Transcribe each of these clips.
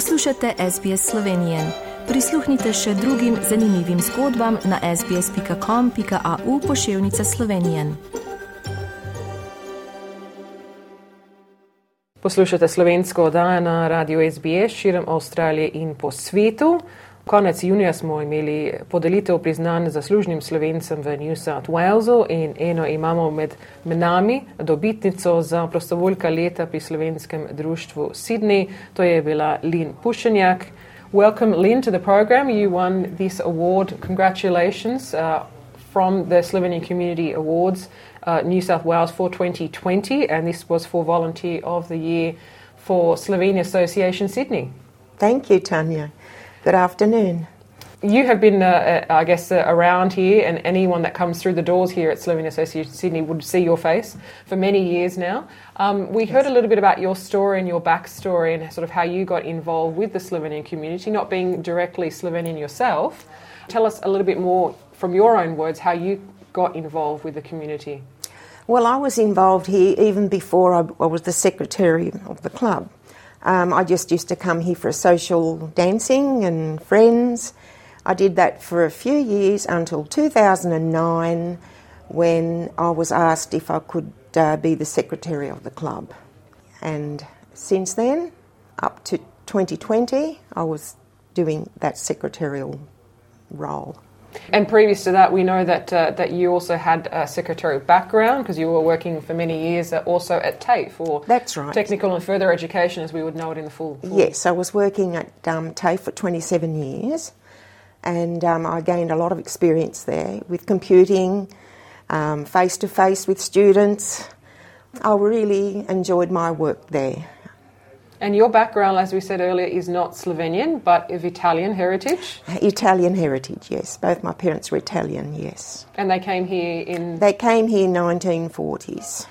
Poslušate SBS Slovenije. Prisluhnite še drugim zanimivim zgodbam na sbsp.com.au pošiljka Slovenije. Poslušate slovensko oddajo na radiju SBS širom Avstralije in po svetu. Konec junija smo imeli podelitev priznanj zaslužnim slovencem v New South Walesu in eno imamo med nami dobitnico za prostovoljka leta pri slovenskem društvu Sydney. To je bila Lynn Pušenjak. Welcome, Lynn, to the program. You won this award. Congratulations uh, from the Slovenian Community Awards uh, New South Wales for 2020, and this was for Volunteer of the Year for Slovenia Association Sydney. Thank you, Tanya. Good afternoon. You have been, uh, uh, I guess, uh, around here, and anyone that comes through the doors here at Slovenia Association Sydney would see your face for many years now. Um, we yes. heard a little bit about your story and your backstory and sort of how you got involved with the Slovenian community, not being directly Slovenian yourself. Tell us a little bit more from your own words how you got involved with the community. Well, I was involved here even before I, I was the secretary of the club. Um, I just used to come here for social dancing and friends. I did that for a few years until 2009 when I was asked if I could uh, be the secretary of the club. And since then, up to 2020, I was doing that secretarial role. And previous to that, we know that uh, that you also had a secretarial background because you were working for many years uh, also at TAFE or that's right, technical and further education, as we would know it in the full. full. Yes, I was working at um, TAFE for 27 years, and um, I gained a lot of experience there with computing, face to face with students. I really enjoyed my work there. And your background, as we said earlier, is not Slovenian, but of Italian heritage? Italian heritage, yes. Both my parents were Italian, yes. And they came here in? They came here in 1940s,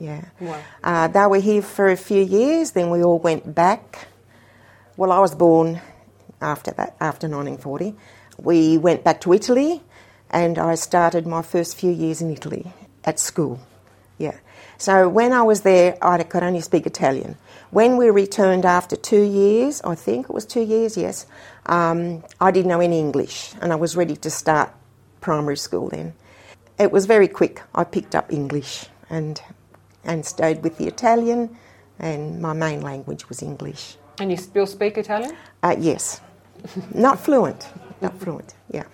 yeah. Wow. Uh, they were here for a few years, then we all went back. Well, I was born after that, after 1940. We went back to Italy, and I started my first few years in Italy at school, yeah. So when I was there, I could only speak Italian. When we returned after two years, I think it was two years, yes, um, I didn't know any English and I was ready to start primary school then. It was very quick. I picked up English and, and stayed with the Italian, and my main language was English. And you still speak Italian? Uh, yes. not fluent, not fluent, yeah.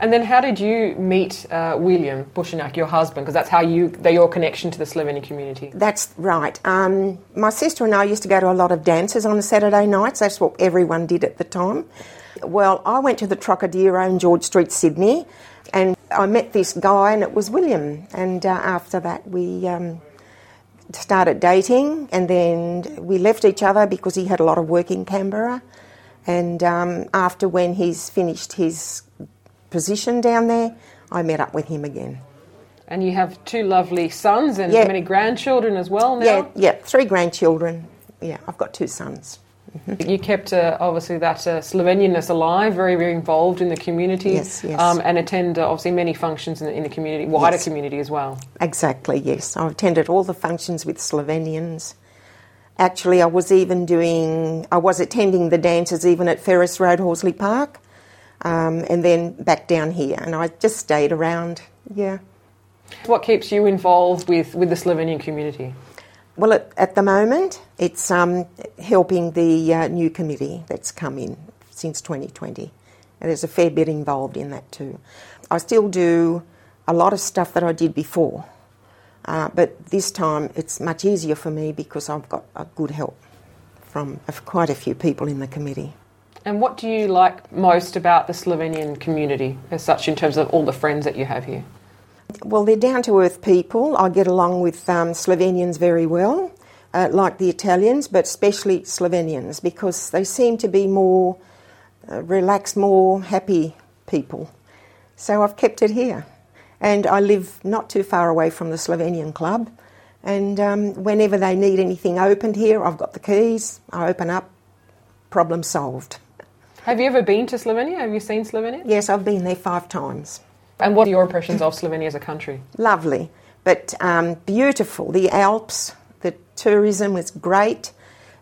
And then, how did you meet uh, William Pušenjak, your husband? Because that's how you, your connection to the Slovenian community. That's right. Um, my sister and I used to go to a lot of dances on Saturday nights. That's what everyone did at the time. Well, I went to the Trocadero in George Street, Sydney, and I met this guy, and it was William. And uh, after that, we um, started dating, and then we left each other because he had a lot of work in Canberra. And um, after when he's finished his position down there, I met up with him again. And you have two lovely sons and yeah. many grandchildren as well now? Yeah, yeah, three grandchildren. Yeah, I've got two sons. Mm-hmm. You kept uh, obviously that uh, Slovenianness alive, very, very involved in the community, yes, yes. Um, and attend uh, obviously many functions in the, in the community, wider yes. community as well. Exactly, yes. I've attended all the functions with Slovenians. Actually, I was even doing, I was attending the dances even at Ferris Road, Horsley Park um, and then back down here. And I just stayed around, yeah. What keeps you involved with, with the Slovenian community? Well, at, at the moment, it's um, helping the uh, new committee that's come in since 2020. And there's a fair bit involved in that too. I still do a lot of stuff that I did before, uh, but this time it's much easier for me because I've got a good help from quite a few people in the committee. And what do you like most about the Slovenian community as such in terms of all the friends that you have here? Well, they're down to earth people. I get along with um, Slovenians very well, uh, like the Italians, but especially Slovenians because they seem to be more uh, relaxed, more happy people. So I've kept it here. And I live not too far away from the Slovenian club. And um, whenever they need anything opened here, I've got the keys, I open up, problem solved. Have you ever been to Slovenia? Have you seen Slovenia? Yes, I've been there five times. And what are your impressions of Slovenia as a country? Lovely, but um, beautiful. The Alps, the tourism was great.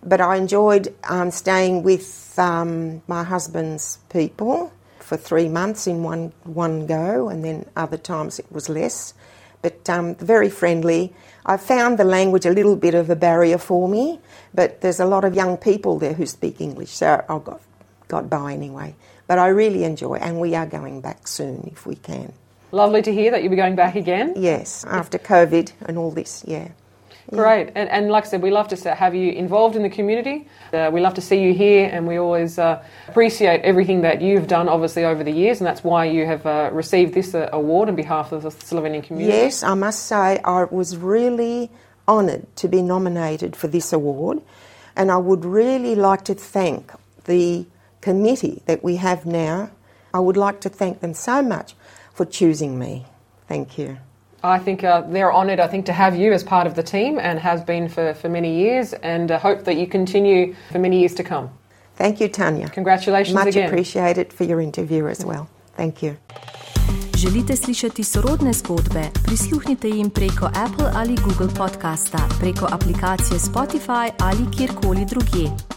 but I enjoyed um, staying with um, my husband's people for three months in one, one go, and then other times it was less. But um, very friendly. I found the language a little bit of a barrier for me, but there's a lot of young people there who speak English, so I got, got by anyway. But I really enjoy, and we are going back soon if we can. Lovely to hear that you'll be going back again. Yes, after COVID and all this, yeah. Great. And, and like I said, we love to have you involved in the community. Uh, we love to see you here, and we always uh, appreciate everything that you've done, obviously, over the years, and that's why you have uh, received this uh, award on behalf of the Slovenian community. Yes, I must say, I was really honoured to be nominated for this award, and I would really like to thank the committee that we have now. I would like to thank them so much for choosing me. Thank you. I think uh, they're honoured, I think, to have you as part of the team and has been for, for many years and uh, hope that you continue for many years to come. Thank you, Tanya. Congratulations Much again. appreciated for your interview as well. Thank you. Želite slišati sorodne zgodbe? Prisluhnite jim preko Apple ali Google podcasta, preko aplikacije Spotify ali kjerkoli drugje.